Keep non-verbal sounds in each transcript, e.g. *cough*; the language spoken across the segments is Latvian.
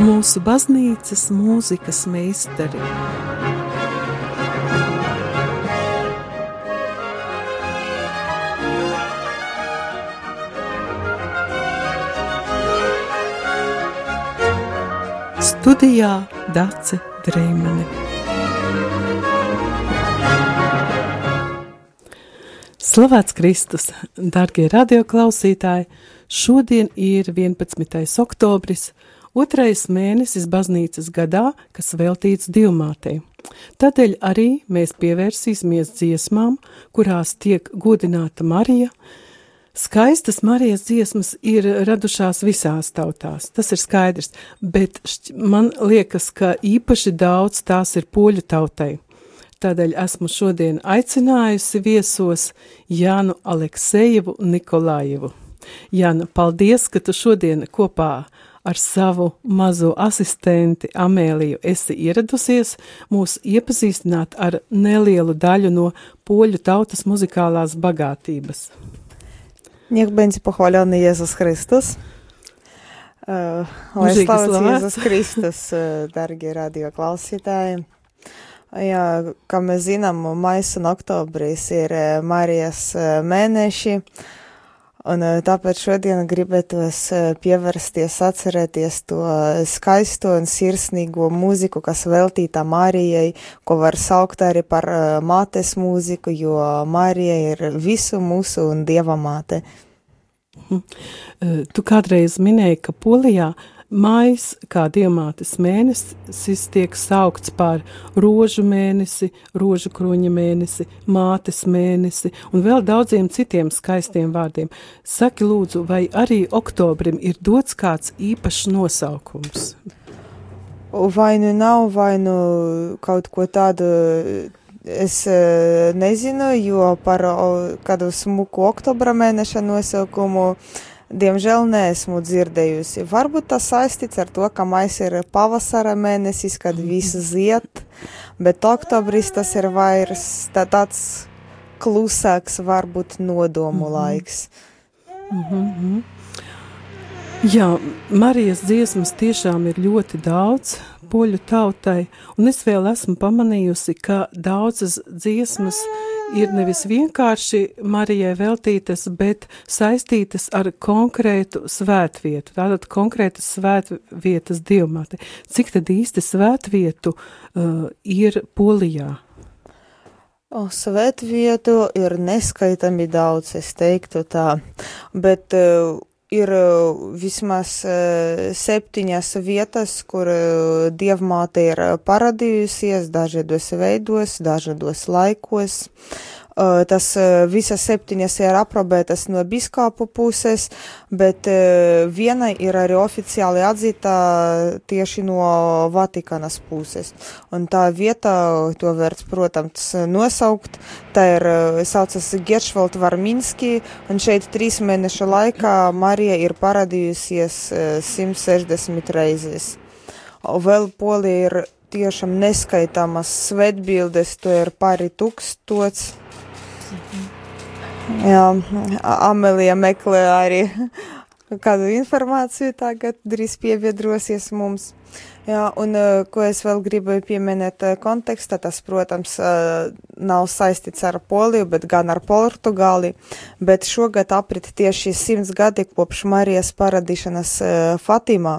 mūsu baznīcas mūzikas meistari. Studijā Dace Dreimane. Slavēts Kristus, darbie radioklausītāji! Šodien ir 11. oktobris, otrais mēnesis baznīcas gadā, kas veltīts divmātei. Tādēļ arī mēs pievērsīsimies dziesmām, kurās tiek godināta Marija. Skaistas Marijas dziesmas ir radušās visās tautās, tas ir skaidrs, bet man liekas, ka īpaši daudz tās ir poļu tautai. Tādēļ esmu šodien aicinājusi viesos Jānu Aleksejevu Nikolājevu. Jāna, paldies, ka tu šodien kopā ar savu mazo asistenti Amēliju esi ieradusies mūs iepazīstināt ar nelielu daļu no poļu tautas muzikālās bagātības. Niech będzie pochwalony Jezus Chrystus. Uh, lai slavēts Jēzus Kristus, uh, darbie radioklausītāji. Jā, kā mēs zinām, maijs un oktobris ir Marijas mēneši, un tāpēc šodien gribētos pievērsties, atcerēties to skaisto un sirsnīgo mūziku, kas veltīta Marijai, ko var saukt arī par mātes mūziku, jo Marija ir visu mūsu un Dieva māte. Tu kādreiz minēji, ka Polijā Mājas, kā diamātes mēnesis, tiek saukts par rožu mēnesi, rožu kruņa mēnesi, mātes mēnesi un vēl daudziem citiem skaistiem vārdiem. Saki, lūdzu, vai arī oktobrim ir dots kāds īpašs nosaukums? Vai nu nav, vai nu kaut ko tādu Es nezinu, jo par kādu smuku oktobra mēneša nosaukumu diemžēl neesmu dzirdējusi. Varbūt tas saistīts ar to, ka mais ir pavasara mēnesis, kad mhm. viss ziet, bet oktobris tas ir vairs tā, tāds klusāks, varbūt nodomu mm -hmm. laiks. Mm -hmm. Jā, Marijas dziesmas tiešām ir ļoti daudz poļu tautai, un es vēl esmu pamanījusi, ka daudzas dziesmas ir nevis vienkārši Marijai veltītas, bet saistītas ar konkrētu svētvietu, tātad konkrētas svētvietas dievmati. Cik tad īsti svētvietu uh, ir Polijā? O, svētvietu ir neskaitami daudz, es teiktu tā, bet uh, ir vismaz septiņas vietas, kur dievmāte ir paradījusies dažādos veidos, dažādos laikos. Tas visas septiņas ir aprobētas no biskāpu puses, bet viena ir arī oficiāli atzīta tieši no Vatikānas puses. Un tā vieta, to vērts, protams, nosaukt, tā ir saucas Geršvalt Varminski, un šeit trīs mēnešu laikā Marija ir paradījusies 160 reizes. Vēl Polija ir tiešām neskaitāmas svetbildes, to ir pāri tūkstots. Jā, Amelija meklē arī *laughs* kādu informāciju tagad drīz pieviedrosies mums. Jā, un ko es vēl gribēju pieminēt kontekstā, tas, protams, nav saistīts ar Poliju, bet gan ar Portugāli, bet šogad aprit tieši simts gadi kopš Marijas paradīšanas Fatimā.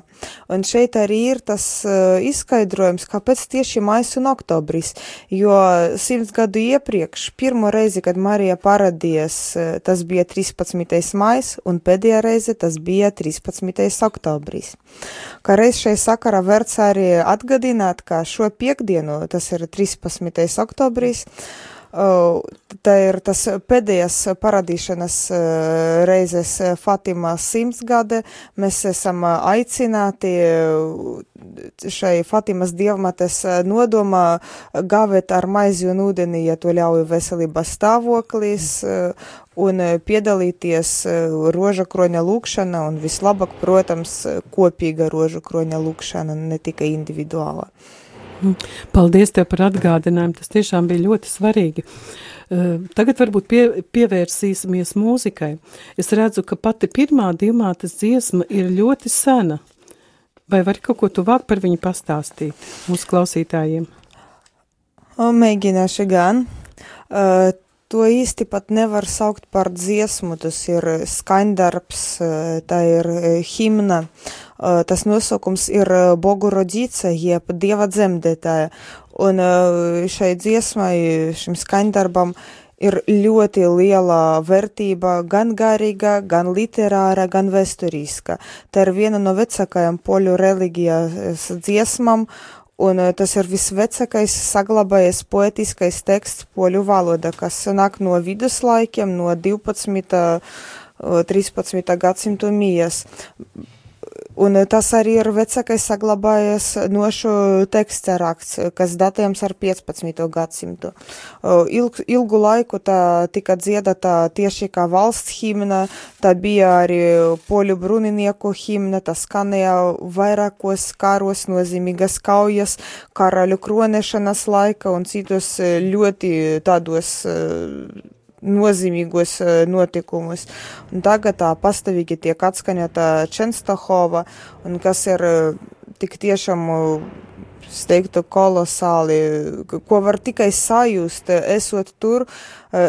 Un šeit arī ir tas izskaidrojums, kāpēc tieši mais un oktobris, jo simts gadu iepriekš, pirmo reizi, kad Marija paradījies, tas bija 13. mais, un pēdējā reize tas bija 13. oktobris. Kā reiz šai sakarā vērts arī atgadināt, ka šo piekdienu, tas ir 13. oktobris, Tā ir tas pēdējais parādīšanas reizes Fatimā simtsgade. Mēs esam aicināti šai Fatimas dievmates nodomā gāvēt ar maizi un ūdeni, ja to ļauj veselības stāvoklis, un piedalīties roža kroņa lūkšana un vislabāk, protams, kopīga roža kroņa lūkšana, ne tikai individuāla. Paldies tev par atgādinājumu. Tas tiešām bija ļoti svarīgi. Tagad varbūt pie, pievērsīsimies mūzikai. Es redzu, ka pati pirmā divmātes dziesma ir ļoti sena. Vai vari kaut ko tuvāk par viņu pastāstīt mūsu klausītājiem? Mēģināšu gan. Uh, to īsti pat nevar saukt par dziesmu, tas ir skaņdarbs, tā ir himna. Tas nosaukums ir Bogurodīce, jeb Dieva dzemdētāja. Un šai dziesmai, šim skaņdarbam ir ļoti liela vērtība gan garīga, gan literāra, gan vēsturiska. Tā ir viena no vecākajām poļu reliģijas dziesmām, un tas ir visvecākais saglabājies poetiskais teksts poļu valoda, kas nāk no viduslaikiem, no 12. 13. gadsimtu mijas. Un eh, tas arī ir vecākais saglabājies nošu teksta raksts, kas datējams ar 15. gadsimtu. Ilg, ilgu laiku tā tika dziedata tieši kā valsts himna, tā bija arī poļu bruninieku himna, tas skanēja vairākos kāros nozīmīgas kaujas, karaļu kronešanas laika un citos ļoti tādos nozīmīgos notikumus. Un tagad tā pastāvīgi tiek atskaņota Čenstahova, un kas ir tik tiešām, es teiktu, kolosāli, ko var tikai sajust, esot tur,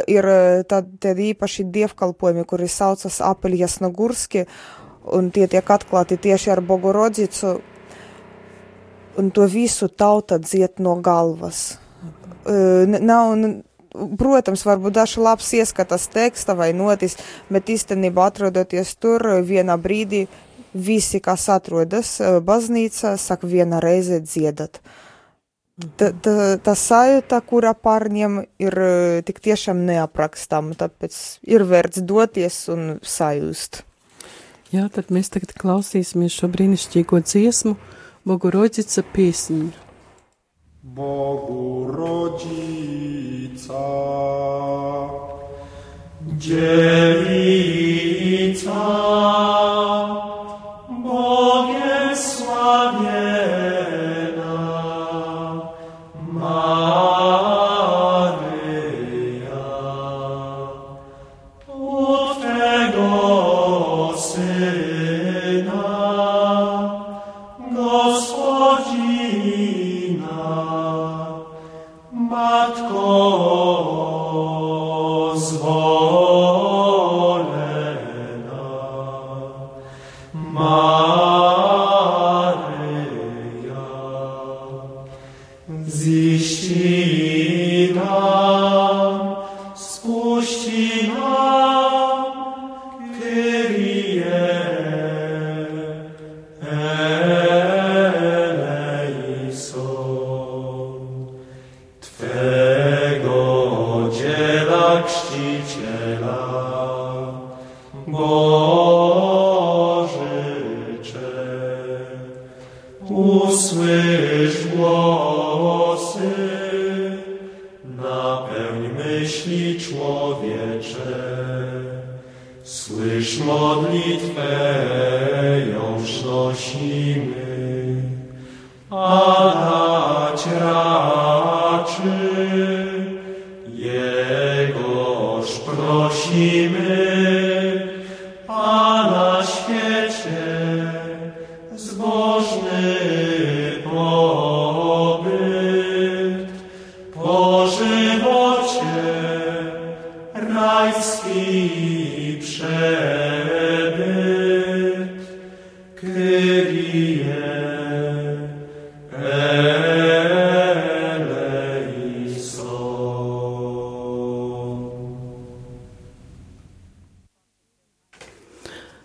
ir tādi īpaši dievkalpojumi, kuri saucas Apeļas Nagurski, un tie tiek atklāti tieši ar Bogorodicu, un to visu tauta dziet no galvas. Nav, protams, varbūt dažs labs ieskatas teksta vai notis, bet īstenībā atrodoties tur vienā brīdī visi, kas atrodas e, baznīcā, saka viena reize dziedat. Ta, ta, tā sajūta, kura pārņem, ir e, tik tiešām neaprakstama, tāpēc ir vērts doties un sajust. Jā, tad mēs tagad klausīsimies šo brīnišķīgo dziesmu Boguroģica piesņu. Bogu rodzica, dziewica, Bogiem sławiena,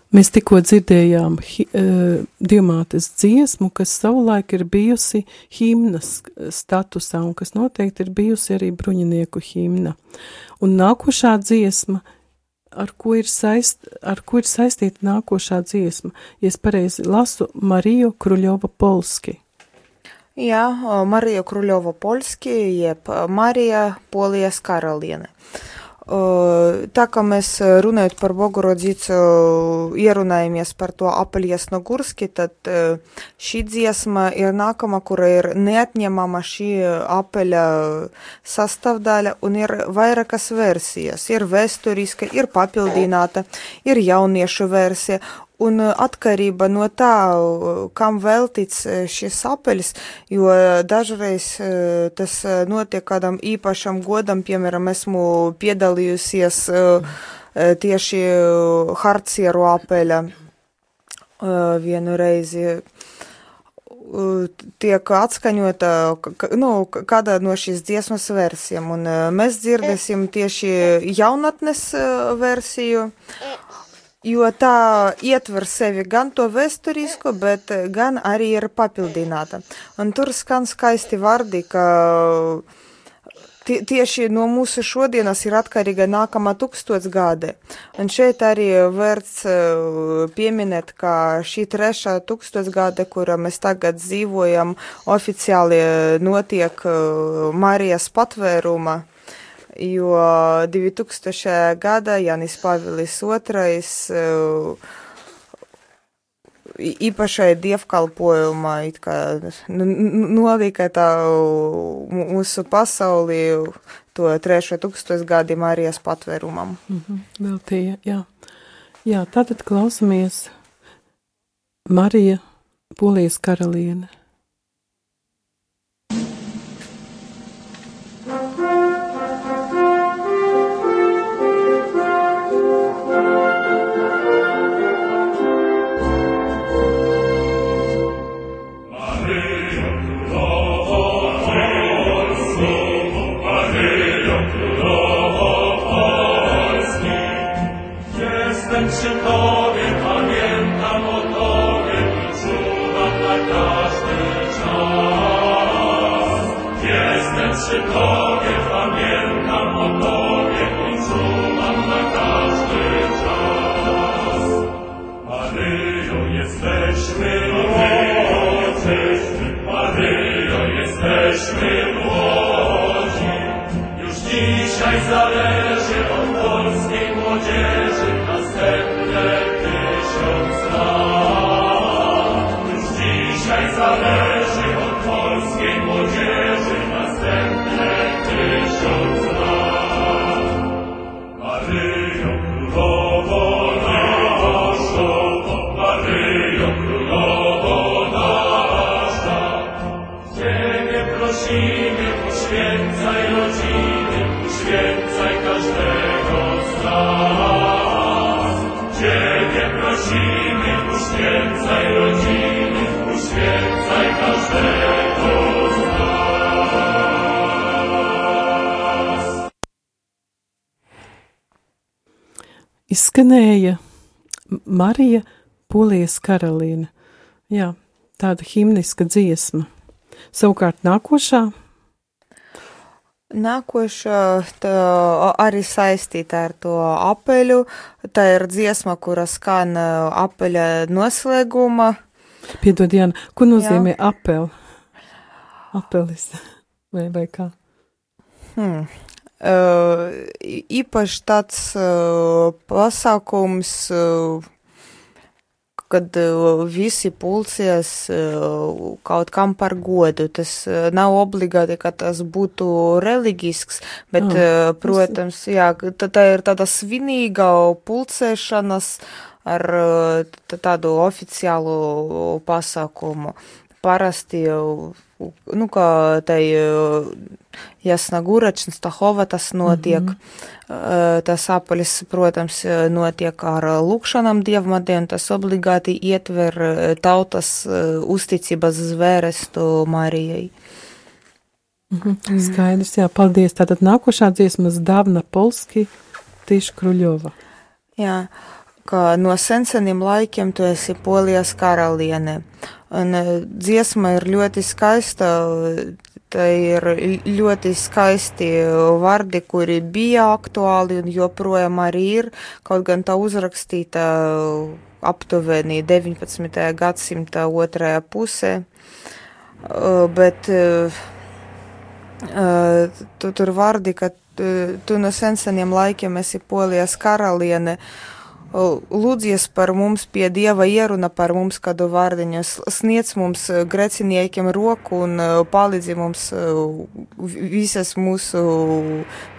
Mēs tikko dzirdējām uh, diamātes dziesmu, kas savulaik ir bijusi himnas statusā un kas noteikti ir bijusi arī bruņinieku himna. Un nākošā dziesma, ar ko ir, saist, ar ko ir saistīta nākošā dziesma, ja es pareizi lasu Mariju Kruļova Polski. Jā, Marija Kruļova Polski, jeb Marija Polijas karaliene. Tā kā mēs runājot par Bogorodzīcu, ierunājamies par to apaļies no Gurski, tad šī dziesma ir nākama, kura ir neatņemama šī apaļa sastāvdaļa un ir vairākas versijas. Ir vēsturiska, ir papildināta, ir jauniešu versija. Un uh, atkarība no tā, uh, kam veltīts uh, šis apeļs, jo dažreiz tas notiek kādam īpašam godam, piemēram, esmu piedalījusies tieši harcieru apeļa vienu reizi. Tiek atskaņota nu, kāda no šīs dziesmas versijām, un mēs dzirdēsim tieši jaunatnes versiju, jo tā ietver sevi gan to vēsturisko, bet gan arī ir papildināta. Un tur skan skaisti vārdi, ka tie, tieši no mūsu šodienas ir atkarīga nākamā tūkstotsgade. Un šeit arī vērts pieminēt, ka šī trešā tūkstotsgade, kura mēs tagad dzīvojam, oficiāli notiek Marijas patvēruma jo 2000. gada Janis Pavilis II īpašai dievkalpojumā kā nolika tā mūsu pasaulī to trešo tūkstošgadi Marijas patvērumam. Mm -hmm, Veltīja, jā. Jā, tātad klausamies Marija Polijas karaliene. Izskanēja Marija Polijas karalīne. Jā, tāda himniska dziesma. Savukārt nākošā. Nākošā arī saistīta ar to apeļu. Tā ir dziesma, kura skan apeļa noslēguma. Piedod, Jāna, ko nozīmē apel? Apelis vai, vai kā? Hmm. Īpaši tāds pasākums, kad visi pulcies kaut kam par godu. Tas nav obligāti, ka tas būtu reliģisks, bet, oh, protams, jā, tā ir tāda svinīga pulcēšanas ar tādu oficiālu pasākumu. Parasti jau, nu, kā tai Jasnaguračs, Stahova tas notiek. Mm -hmm. Tas apaļs, protams, notiek ar lūkšanām dievmadiem, tas obligāti ietver tautas uzticības zvērestu Marijai. Mm -hmm. Skaidrs, jā, paldies. Tātad nākošā dziesmas Davna Polski, Tiša Kruļova. Jā, ka no senseniem laikiem tu esi Polijas karaliene. Un dziesma ir ļoti skaista, Tā ir ļoti skaisti vārdi, kuri bija aktuāli un joprojām arī ir, kaut gan tā uzrakstīta aptuveni 19. gadsimta otrajā pusē, bet tu tur vārdi, ka tu no senseniem laikiem esi polijas karaliene, lūdzies par mums pie Dieva ieruna par mums kādu vārdiņu, sniedz mums greciniekiem roku un palīdzi mums visas mūsu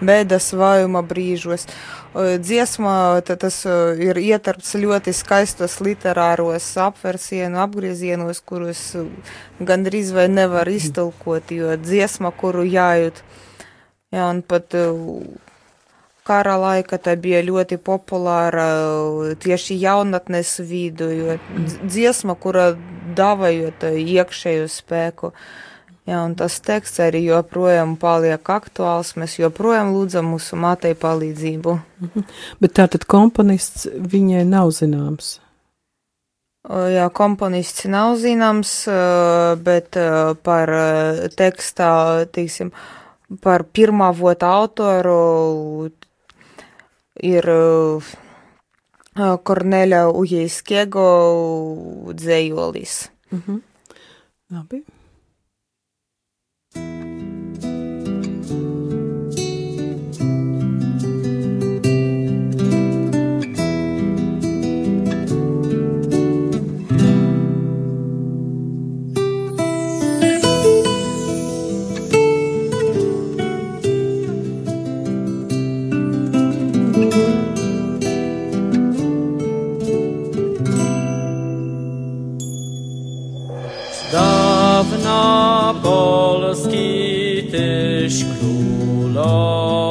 bēdas vājuma brīžos. Dziesma tas ir ietarpts ļoti skaistos literāros apversienu, apgriezienos, kurus gandrīz vai nevar iztulkot, jo dziesma, kuru jājūt. Jā, un pat kara laika tā bija ļoti populāra tieši jaunatnes vidu, jo dziesma, kura davājot iekšēju spēku. Jā, un tas teksts arī joprojām paliek aktuāls. Mēs joprojām lūdzam mūsu mātei palīdzību. Mhm. Bet tātad komponists viņai nav zināms. Jā, komponists nav zināms, bet par tekstā, teiksim, par pirmā vota autoru ir Korneļa Ujeiskiego dzējolis. Mhm. Labi. Lord.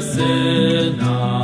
sinner.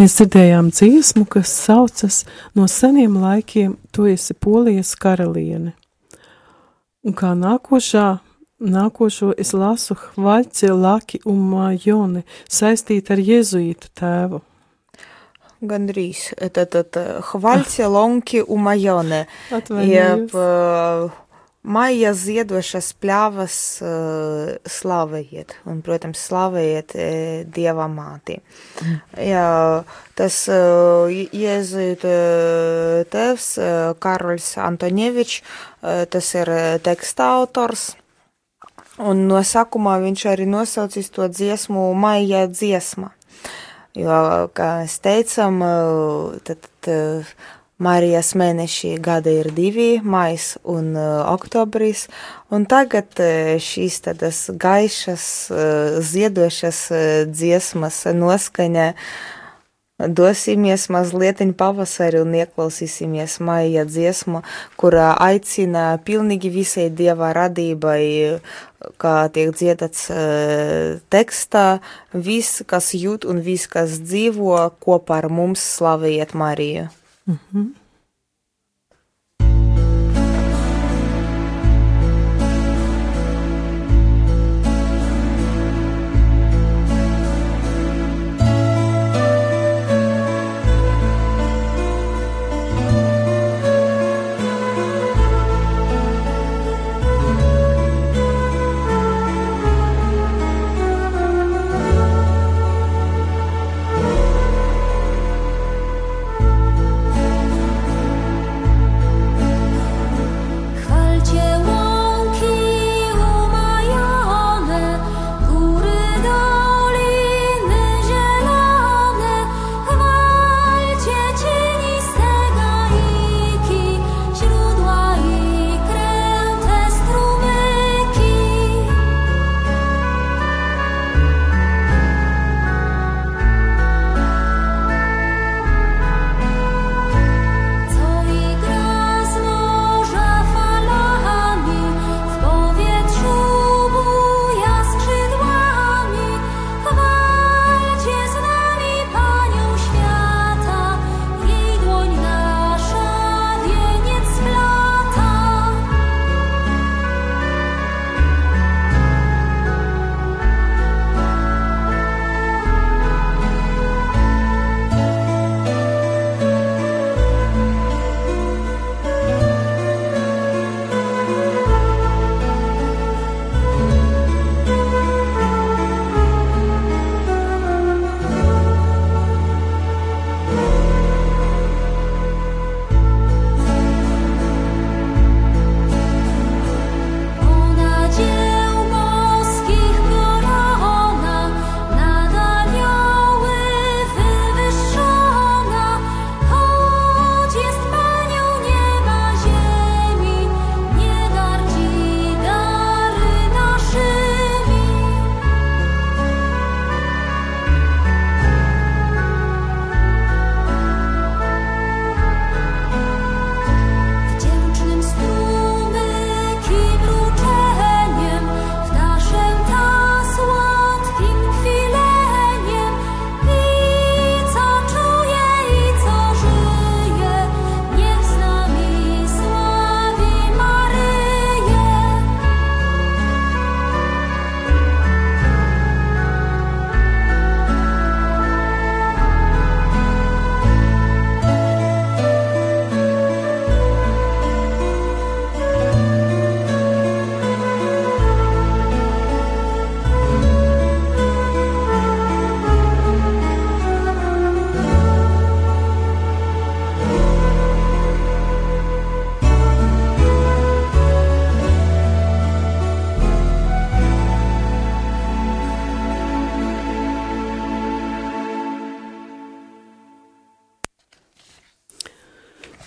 Mēs dzirdējām dziesmu, kas saucas no seniem laikiem, tu esi polijas karaliene. Un kā nākošā, nākošo es lasu Hvaļci, Laki un Majone saistīt ar jezuītu tēvu. Gandrīz. Tad, tad Hvaļci, Lonki un Majone. Atvainojos. Jeb uh, Maija ziedošas pļavas uh, slavējiet, un, protams, slavējiet uh, Dieva māti. Jā, tas uh, jēzūt uh, tevs uh, Karols Antoņevičs, uh, tas ir uh, teksta autors, un no sakumā viņš arī nosaucis to dziesmu Maija dziesma. Jo, kā mēs teicam, uh, tad, tad Marijas mēneši gada ir divi, mais un uh, oktobris, un tagad uh, šīs tādas gaišas, uh, ziedošas uh, dziesmas noskaņa dosimies mazliet pavasari un ieklausīsimies maija dziesmu, kurā aicina pilnīgi visai dieva radībai, kā tiek dziedāts uh, tekstā, viss, kas jūt un viss, kas dzīvo, kopā ar mums slavējiet Mariju. Thank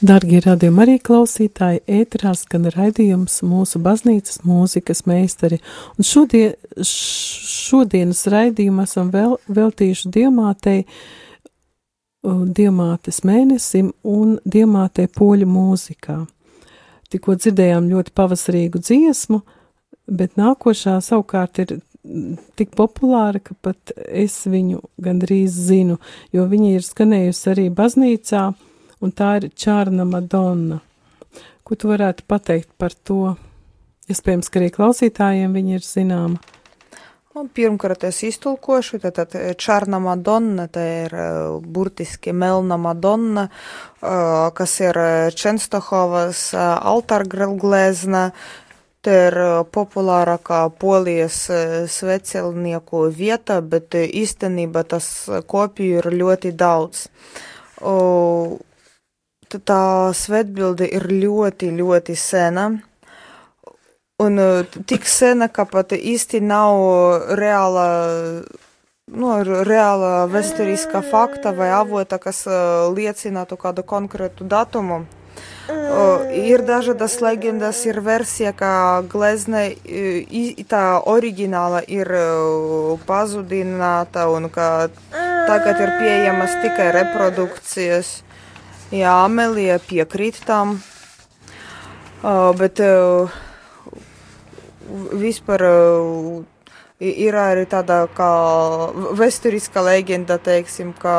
Dargie radījumi arī klausītāji, ēterā skan raidījums mūsu baznīcas mūzikas meistari, un šodien, šodienas raidījumu esam vēl, veltījuši diamātei, diamātes mēnesim un diamātei poļu mūzikā. Tikko dzirdējām ļoti pavasarīgu dziesmu, bet nākošā savukārt ir tik populāra, ka pat es viņu gandrīz zinu, jo viņa ir skanējusi arī baznīcā, un tā ir Čārna Madonna. Ko tu varētu pateikt par to? Iespējams, ka arī klausītājiem viņa ir zināma. Un pirmkārt, es iztulkošu, tad Čārna Madonna, tā ir burtiski Melna Madonna, kas ir Čenstohovas altarglezna, Tā ir populārākā polijas svecelnieku vieta, bet īstenībā tas kopiju ir ļoti daudz. O, tā svētbilde ir ļoti, ļoti sena. Un tik sena, ka pat īsti nav reāla, nu, reāla vēsturiskā fakta vai avota, kas liecinātu kādu konkrētu datumu. Uh, ir dažādas leģendas, ir versija, ka glezne tā oriģināla ir pazudināta un ka tagad ir pieejamas tikai reprodukcijas. Jā, Amelija piekrīt tam, uh, bet uh, vispār uh, ir arī tāda kā vēsturiska leģenda, teiksim, ka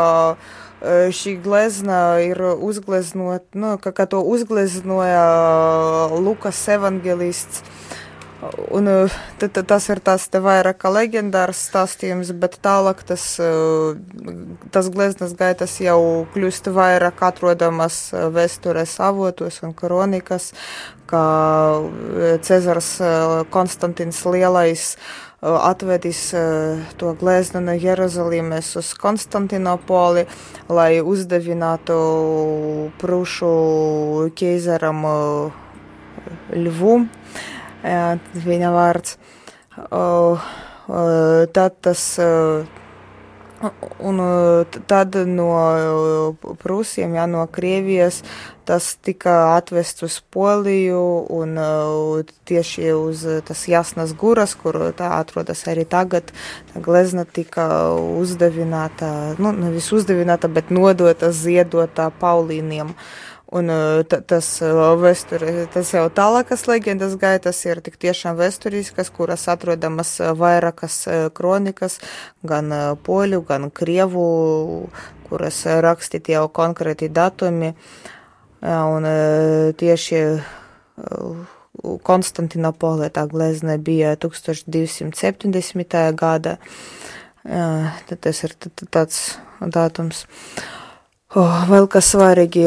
šī glezna ir uzgleznot, nu, ka, ka to uzgleznoja Lukas evangelists Un tad, tad tas ir tas vairāk kā leģendārs stāstījums, bet tālāk tas, tas gleznas gaitas jau kļūst vairāk atrodamas vēstures avotos un kronikas, kā Cezars Konstantins Lielais atvedis to gleznu no Jeruzalemes uz Konstantinopoli, lai uzdevinātu prūšu ķeizaram Ļvu jā, viņa vārds. Tad tas, un tad no Prūsiem, jā, no Krievijas, tas tika atvests uz Poliju un tieši uz tas Jasnas Guras, kur tā atrodas arī tagad, tā glezna tika uzdevināta, nu, nevis uzdevināta, bet nodota, ziedota Paulīniem. Uh, Un tas vēsture, tas jau tālākas leģendas gaitas ir tik tiešām vēsturiskas, kuras atrodamas vairākas kronikas, gan poļu, gan krievu, kuras rakstīti jau konkrēti datumi. Un tieši Konstantinopolē tā glezne bija 1270. gada. Tad tas ir tāds datums. Oh, vēl kas svarīgi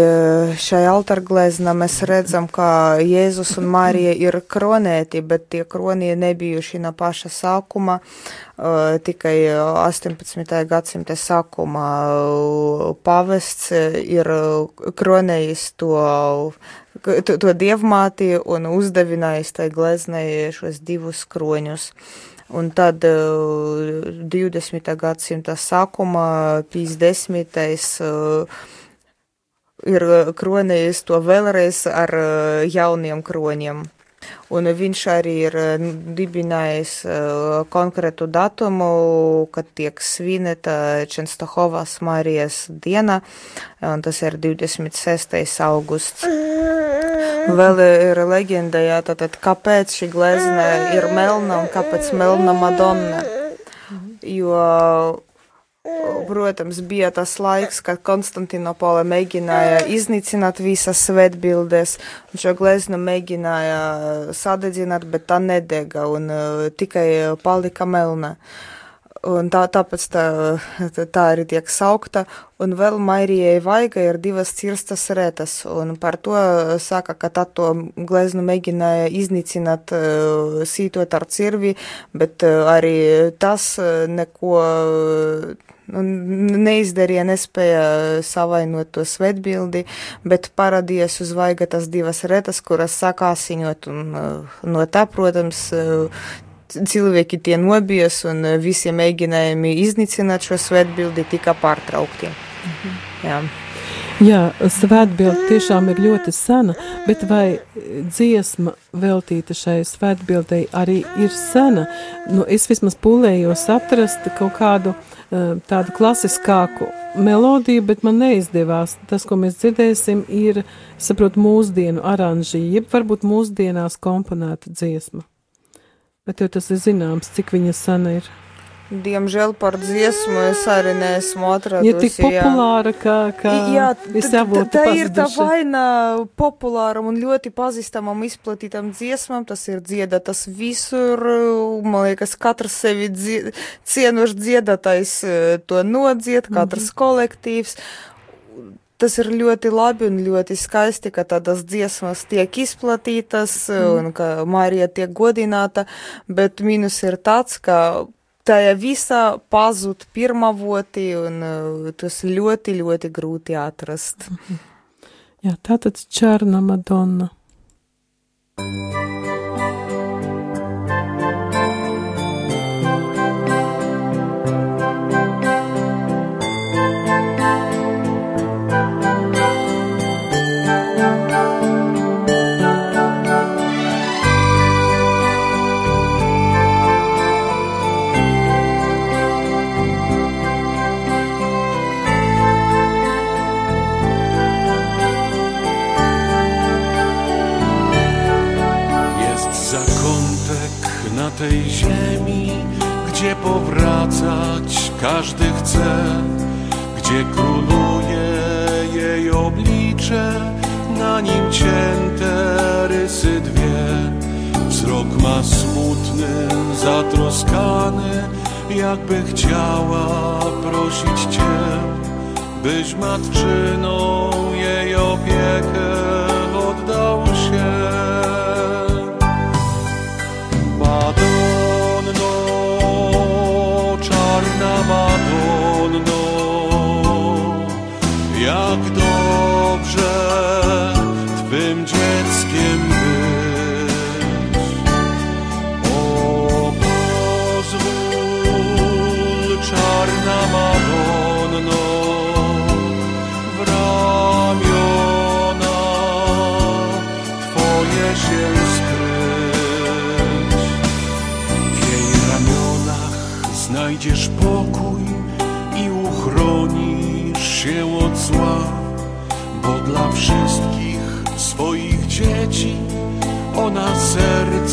šai altarglezna, mēs redzam, ka Jēzus un Marija ir kronēti, bet tie kronie nebijuši no paša sākuma, uh, tikai 18. gadsimta sākuma pavests ir kronējis to, to, to dievmāti un uzdevinājis tai gleznai šos divus kroņus. Un tad 20. gadsimta sākumā, 50. ir kronējis to vēlreiz ar jauniem kroņiem. Un viņš arī ir dibinājis konkrētu datumu, kad tiek svinēta Čenstahovas Marijas diena, un tas ir 26. augusts. Vēl ir leģenda, jā, tātad, kāpēc šī glezna ir melna un kāpēc melna Madonna. Jo, protams, bija tas laiks, kad Konstantinopola mēģināja iznīcināt visas svētbildes, un šo gleznu mēģināja sadedzināt, bet tā nedega un uh, tikai palika melna. Uh, Un tā, tāpēc tā, tā arī tiek saukta. Un vēl Mairijai Vaiga ir divas cirstas retas, un par to saka, ka tā to gleznu mēģināja iznīcināt, sītot ar cirvi, bet arī tas neko neizdarīja, nespēja savainot to svetbildi, bet parādījās uz vaiga tas divas retas, kuras sakāsiņot, un no tā, protams, cilvēki tie nobies un visi mēģinājumi iznīcināt šo svētbildi tika pārtraukti. Mhm. Jā. Jā, svētbilde tiešām ir ļoti sena, bet vai dziesma veltīta šai svētbildei arī ir sena? Nu, es vismaz pūlējos atrast kaut kādu uh, tādu klasiskāku melodiju, bet man neizdevās. Tas, ko mēs dzirdēsim, ir, saprot, mūsdienu aranžī, jeb varbūt mūsdienās komponēta dziesma. Bet jau tas ir zināms, cik viņa sena ir. Diemžēl par dziesmu es arī neesmu atradusi. Ir tik populāra, ka, ka jā, visi avoti tā ir tā vaina populāram un ļoti pazīstamam izplatītam dziesmam, tas ir dziedatas visur, man liekas, katrs sevi dzie, cienošs dziedatais eh, to nodzied, katrs kolektīvs. Tas ir ļoti labi un ļoti skaisti, ka tādas dziesmas tiek izplatītas un ka Marija tiek godināta, bet mīnus ir tāds, ka tajā visā pazūd pirmavoti un tas ļoti, ļoti grūti atrast. Jā, tātad Čārna Madonna. Jest powracać każdy chce, gdzie króluje jej oblicze, na nim cięte rysy dwie. Wzrok ma smutny, zatroskany, jakby chciała prosić Cię, byś matczyną jej opiekę oddał się.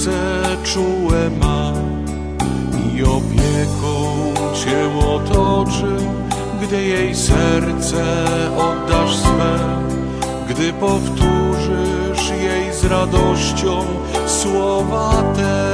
Serce czułe ma i opieką cię otoczy, gdy jej serce oddasz swe, gdy powtórzysz jej z radością słowa te.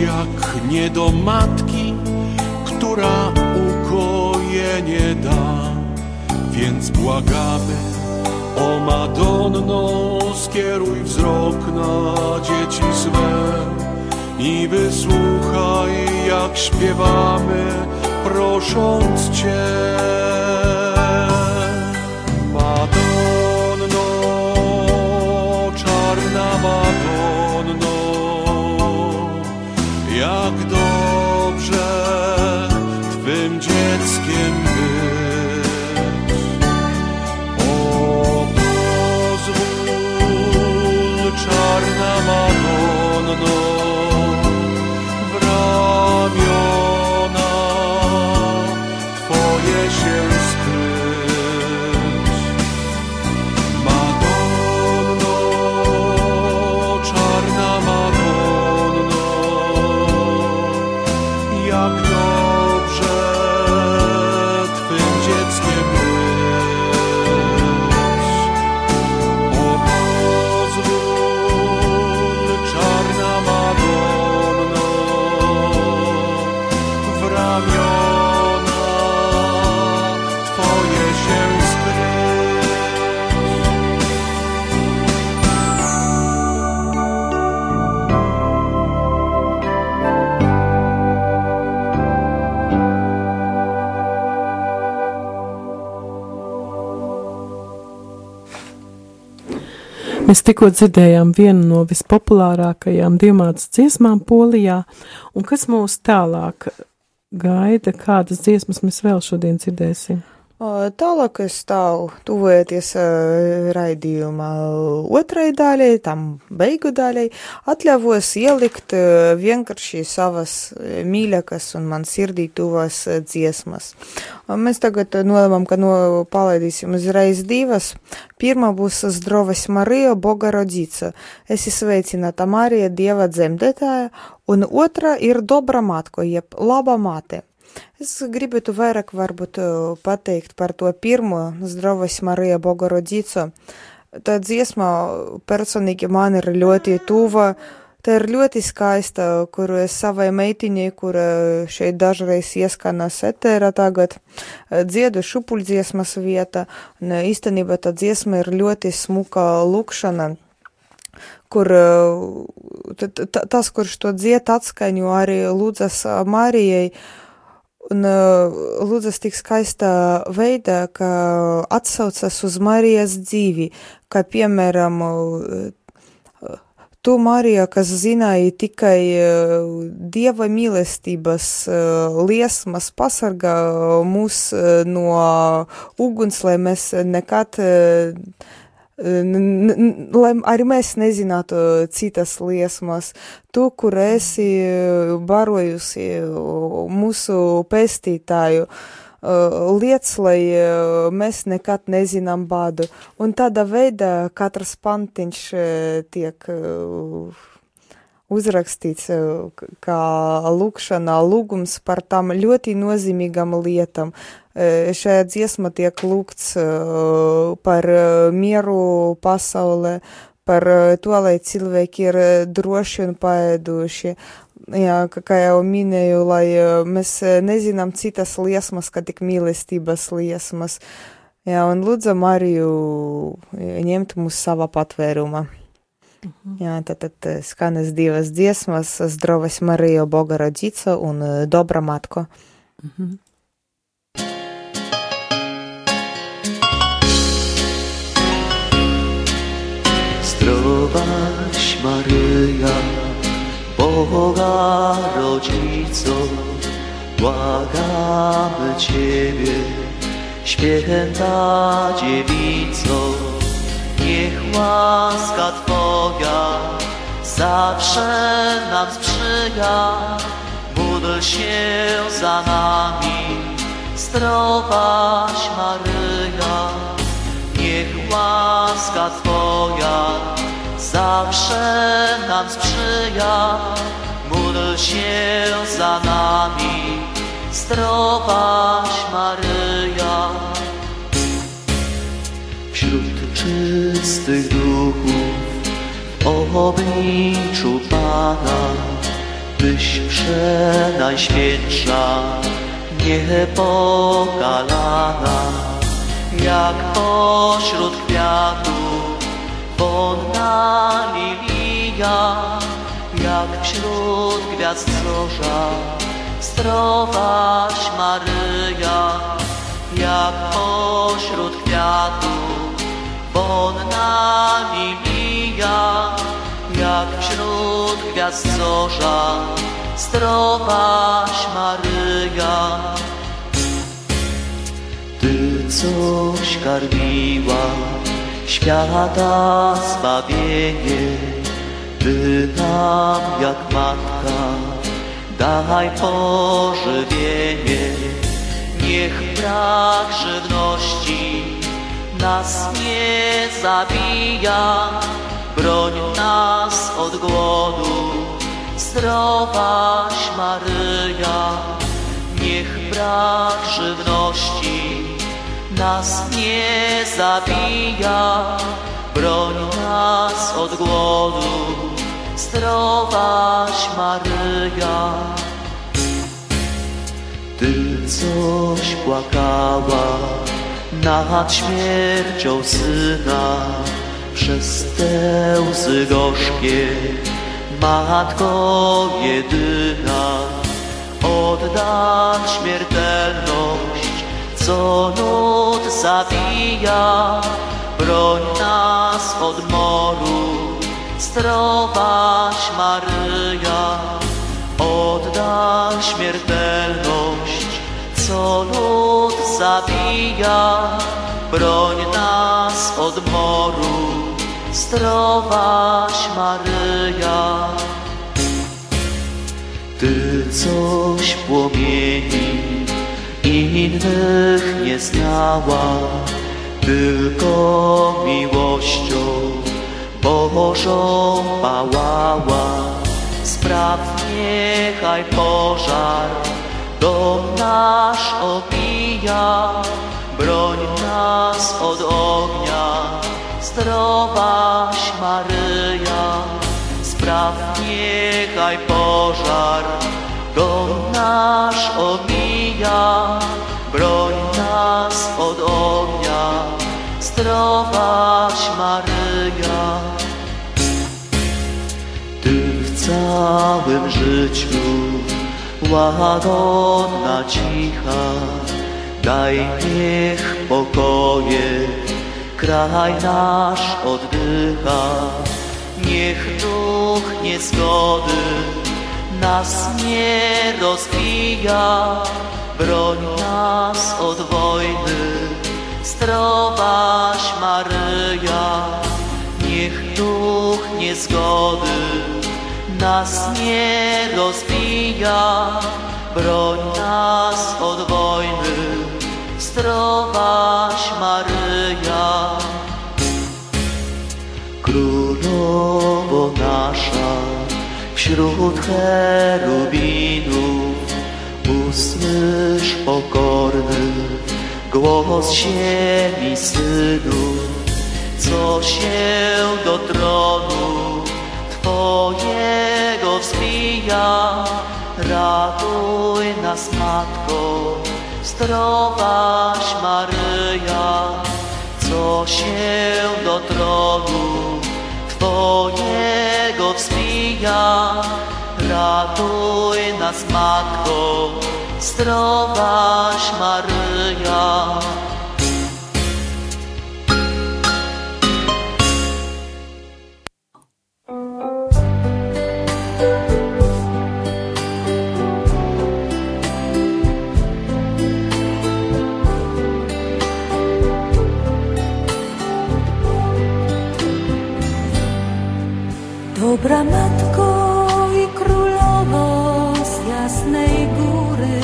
Jak nie do matki, która ukojenie da. Więc błagamy, o Madonno, skieruj wzrok na dzieci swe i wysłuchaj, jak śpiewamy, prosząc Cię. Mēs tikko dzirdējām vienu no vispopulārākajām diamātas dziesmām Polijā, un kas mūs tālāk gaida, kādas dziesmas mēs vēl šodien dzirdēsim? Tālāk es stāvu tuvojoties raidījuma otrai daļai, tam beigu daļai, atļavos ielikt vienkārši savas mīļākas un man sirdī tuvas uh, dziesmas. Mēs tagad nolēmām, ka no palaidīsim uzreiz divas. Pirmā būs Zdroves Marija Bogarodīca. Es izveicināta Marija Dieva dzemdētāja, un otra ir Dobra Matko, jeb Laba Mate. Es gribētu vairāk varbūt pateikt par to pirmo Zdravas Marija Bogorodīco. Tā dziesma personīgi man ir ļoti tuva. Tā ir ļoti skaista, kuru es savai meitiņai, kura šeit dažreiz ieskanas etēra tagad, dziedu šupuļdziesmas vieta. Un īstenībā tā dziesma ir ļoti smuka lukšana kur tas, kurš to dzied atskaņo arī Lūdzas Marijai, Un uh, lūdzas tik skaistā veidā, ka atsaucas uz Marijas dzīvi, kā piemēram, uh, tu, Marija, kas zināji tikai uh, Dieva mīlestības liesmas, pasargā mūs no uguns, lai mēs nekad lai arī mēs nezinātu citas liesmas. Tu, kur esi barojusi mūsu pestītāju, lietas, lai mēs nekad nezinām bādu. Un tādā veidā katrs pantiņš tiek uzrakstīts kā lūkšanā lūgums par tām ļoti nozīmīgām lietām. Šajā dziesma tiek lūgts par mieru pasaulē, par to, lai cilvēki ir droši un paēduši. Jā, kā jau minēju, lai mēs nezinām citas liesmas, kā tik mīlestības liesmas. Jā, un lūdzam Mariju ņemt mūs savā patvērumā. Jā, tad, tad skanas divas dziesmas, Zdrovas Marija Bogarodīca un Dobra Matko. Mhm. Zdrowaś Maryja, Boga rodzico, błagamy Ciebie, święta dziewico, niech łaska Twoja zawsze nam sprzyja, módl się za nami, zdrowaś Maryja niech łaska Twoja zawsze nam sprzyja. Módl się za nami, zdrowaś Maryja. Czystych duchów w obliczu Pana byś przenajświętsza, niepokalana jak pośród kwiatów wonna lilia, jak wśród gwiazd zorza, zdrowaś Maryja, jak pośród kwiatów wonna lilia, jak wśród gwiazd zorza, zdrowaś Maryja coś karmiła świata zbawienie, by nam jak matka daj pożywienie. Niech brak żywności nas nie zabija, broń nas od głodu, zdrowaś Maryja. Niech brak żywności nas nie zabija, broń nas od głodu, zdrowaś Maryja. Ty coś płakała nad śmiercią syna, przez te łzy gorzkie, Matko jedyna, oddać śmiertelność co lud zabija, broń nas od moru, zdrowaś Maryja, oddaj śmiertelność, co lud zabija, broń nas od moru, zdrowaś Maryja. Ty coś płomieni innych nie znała, tylko miłością Bożą pałała. Spraw niechaj pożar dom nasz opija, broń nas od ognia, zdrowaś Maryja. Spraw niechaj pożar dom nasz omija, broń nas od ognia, zdrowaś Maryja. Ty w całym życiu łagodna, cicha, daj niech pokoje kraj nasz oddycha. Niech duch niezgody nas nie rozbija, broń nas od wojny, zdrowaś Maryja. Niech duch niezgody nas nie rozbija, broń nas od wojny, zdrowaś Maryja. Królowo nasza, wśród cherubinów, usłysz pokorny głos ziemi synu, co się do tronu Twojego wzbija. Ratuj nas, Matko, zdrowaś Maryja, co się do tronu Twojego wzbija. Ratuj nas, Matko, zdrowaś Maryja. Dobra matko i królowo z jasnej góry,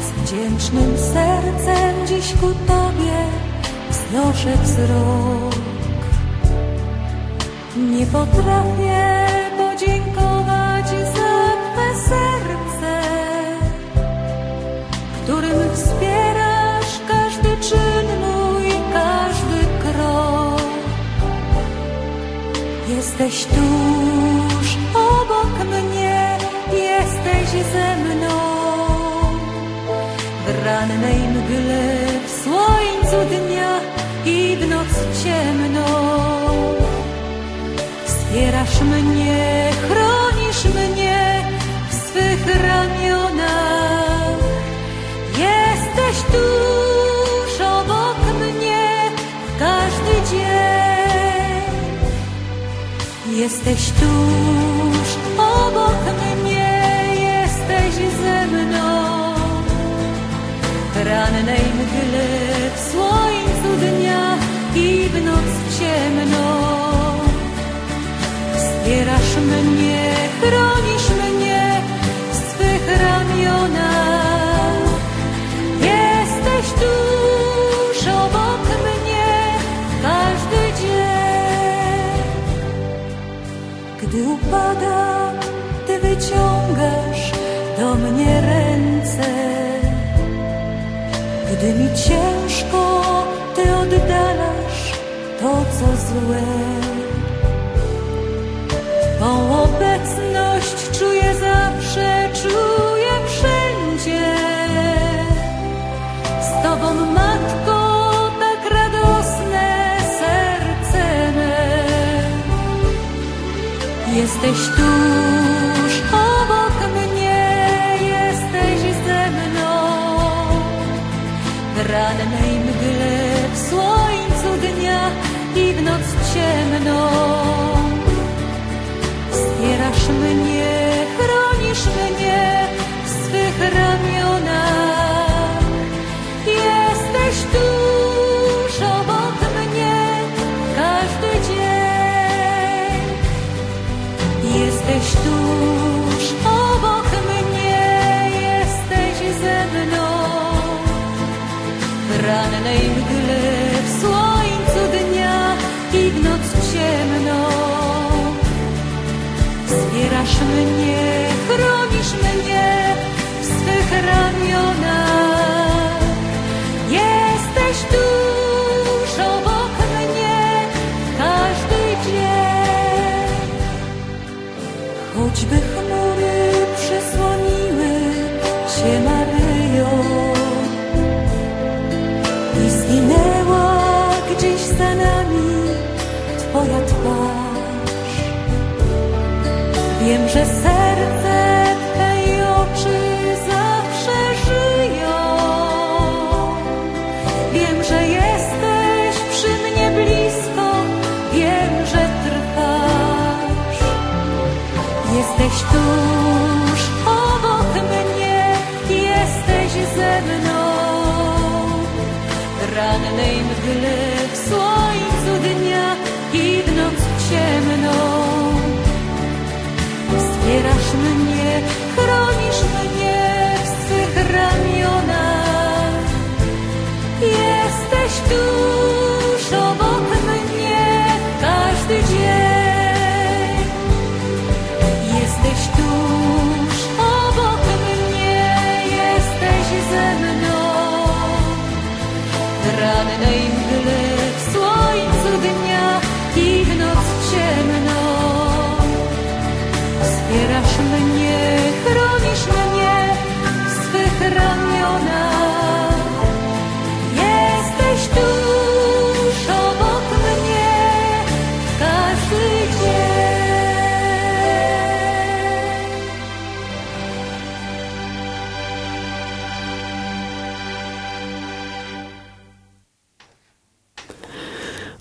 z wdzięcznym sercem dziś ku Tobie wznoszę wzrok. Nie potrafię Jesteś tuż obok mnie, jesteś ze mną. W rannej mgle, w słońcu dnia i w noc ciemną. Wspierasz mnie, chronisz mnie w swych ramionach. Jesteś tuż obok mnie, jesteś ze mną. Rannej mgle, w słońcu dnia i w noc ciemną. Wspierasz mnie, chronisz mnie w swych ramionach. Gdy upada, Ty wyciągasz do mnie ręce. Gdy mi ciężko, Ty oddalasz to, co złe. Twą W rannej mgle, w słońcu dnia i w noc ciemną. Wspierasz mnie, chronisz mnie w swych ramionach. Jesteś tuż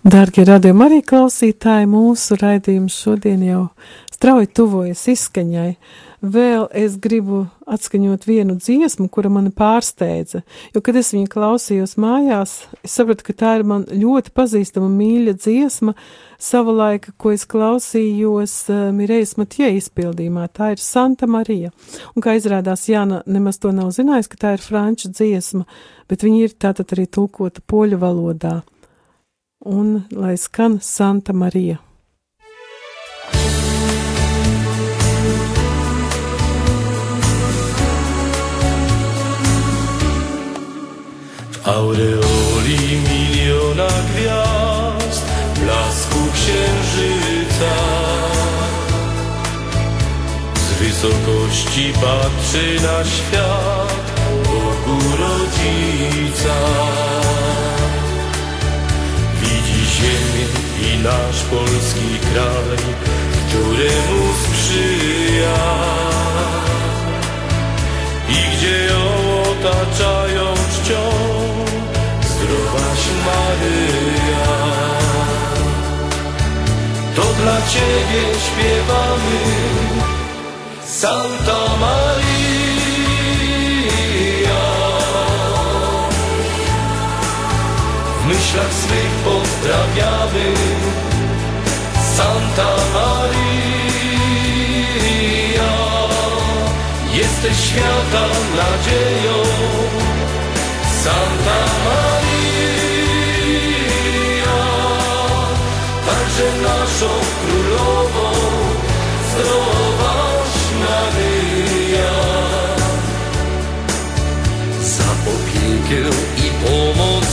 Dārgie radījumi arī klausītāji, mūsu raidījums šodien jau strauji tuvojas izskaņai. Vēl es gribu atskaņot vienu dziesmu, kura mani pārsteidza, jo, kad es viņu klausījos mājās, es sapratu, ka tā ir man ļoti pazīstama mīļa dziesma, savulaik, ko es klausījos uh, Mirejas Matjē izpildījumā, tā ir Santa Marija. Un kā izrādās, Jāna nemaz to nav zinājis, ka tā ir franču dziesma, bet viņa ir tātad arī tulkota poļu valodā un lai skan Santa Marija. W aureoli miliona gwiazd, blasku księżyca. Z wysokości patrzy na świat Bogu Rodzica. Ziemię i nasz polski kraj, któremu sprzyja i gdzie ją otaczają czcią zdrowaś Maryja. To dla Ciebie śpiewamy Santa Maria. W myślach swych pozdrawiamy Santa Maria. Jesteś świata nadzieją Santa Maria Także naszą królową Zdrowaś Maryja Za opiekę i pomoc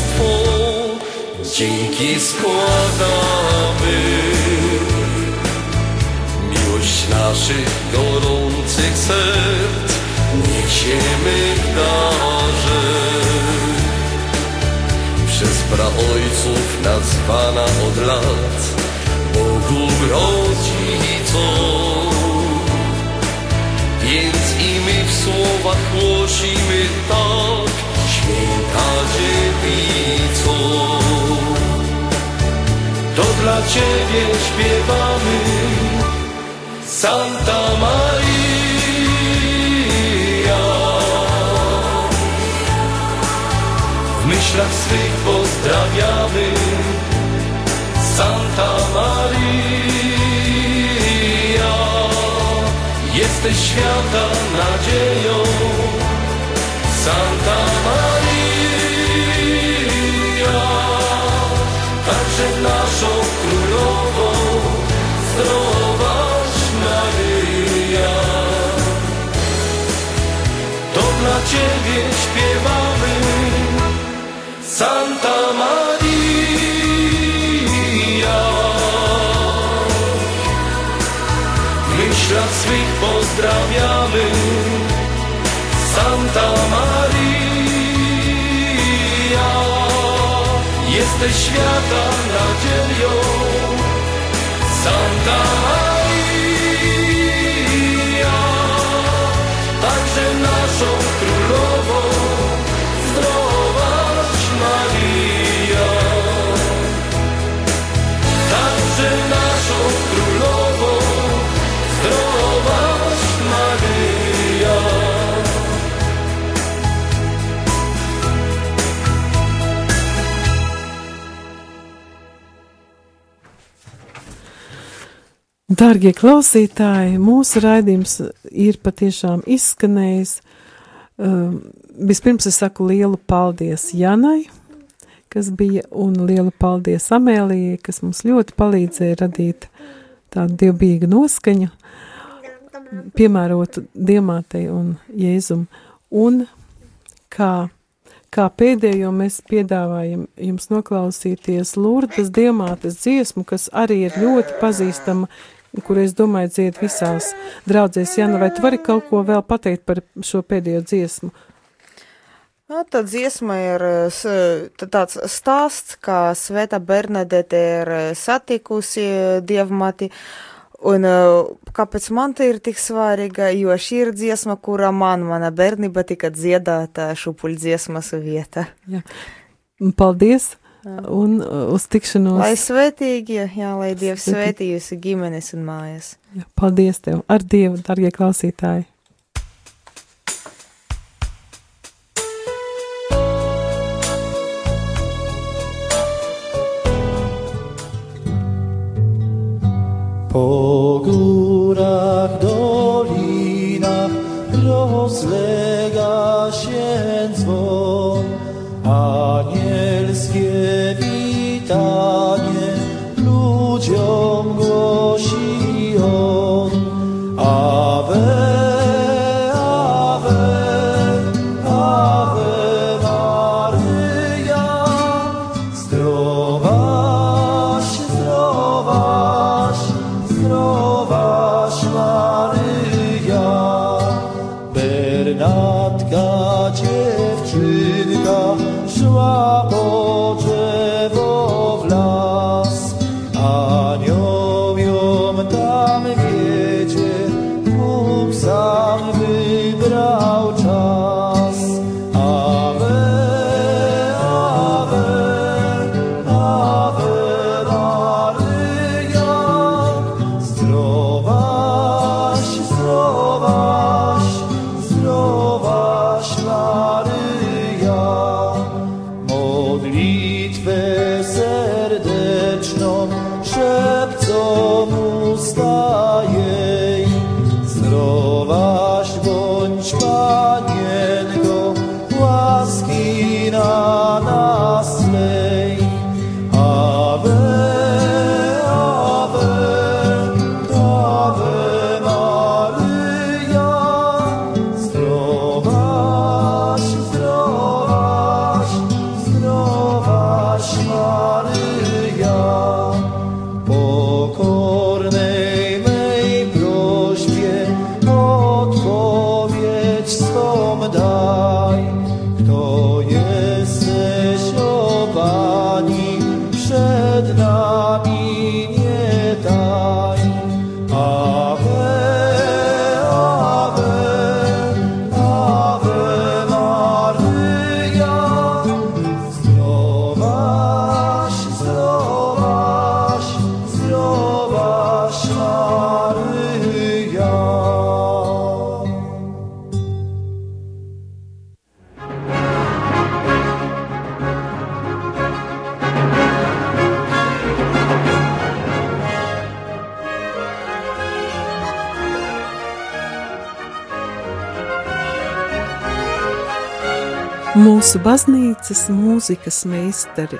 Dzięki składamy Miłość naszych gorących serc niesiemy w darze. Przez praojców nazwana od lat Bogu rodzicą. Więc i my w słowach głosimy tak, święta dziewico. Dla Ciebie śpiewamy Santa Maria. W myślach swych pozdrawiamy Santa Maria. jesteś świata nadzieją. Ciebie śpiewamy, Santa Maria. W myślach swych pozdrawiamy, Santa Maria. Jesteś świata nadzieją, Santa Maria. Dārgie klausītāji, mūsu raidījums ir patiešām izskanējis. Um, vispirms es saku lielu paldies Janai, kas bija, un lielu paldies Amēlijai, kas mums ļoti palīdzēja radīt tādu dievbijīgu noskaņu, piemērotu Diemātei un Jēzum. Un kā, kā pēdējo mēs piedāvājam jums noklausīties Lurdas Diemātes dziesmu, kas arī ir ļoti pazīstama kur es domāju, dzied visās draudzēs. Jana, vai tu vari kaut ko vēl pateikt par šo pēdējo dziesmu? Nu, tā dziesma ir tāds stāsts, kā Sveta Bernadete ir eh, satikusi dievmati. Un eh, kāpēc man te ir tik svarīga, jo šī ir dziesma, kura man, mana bērnība tika dziedāta šupuļdziesmas vieta. Jā. Paldies! Un uh, uz tikšanos! Lai svētīgi, jā, lai Dievs svētī jūsu ģimenes un mājas. Jā, paldies tev! Ar Dievu, darbie klausītāji! Po górach, dolinach rozlega się dzwon, anielskie baznīcas mūzikas meistari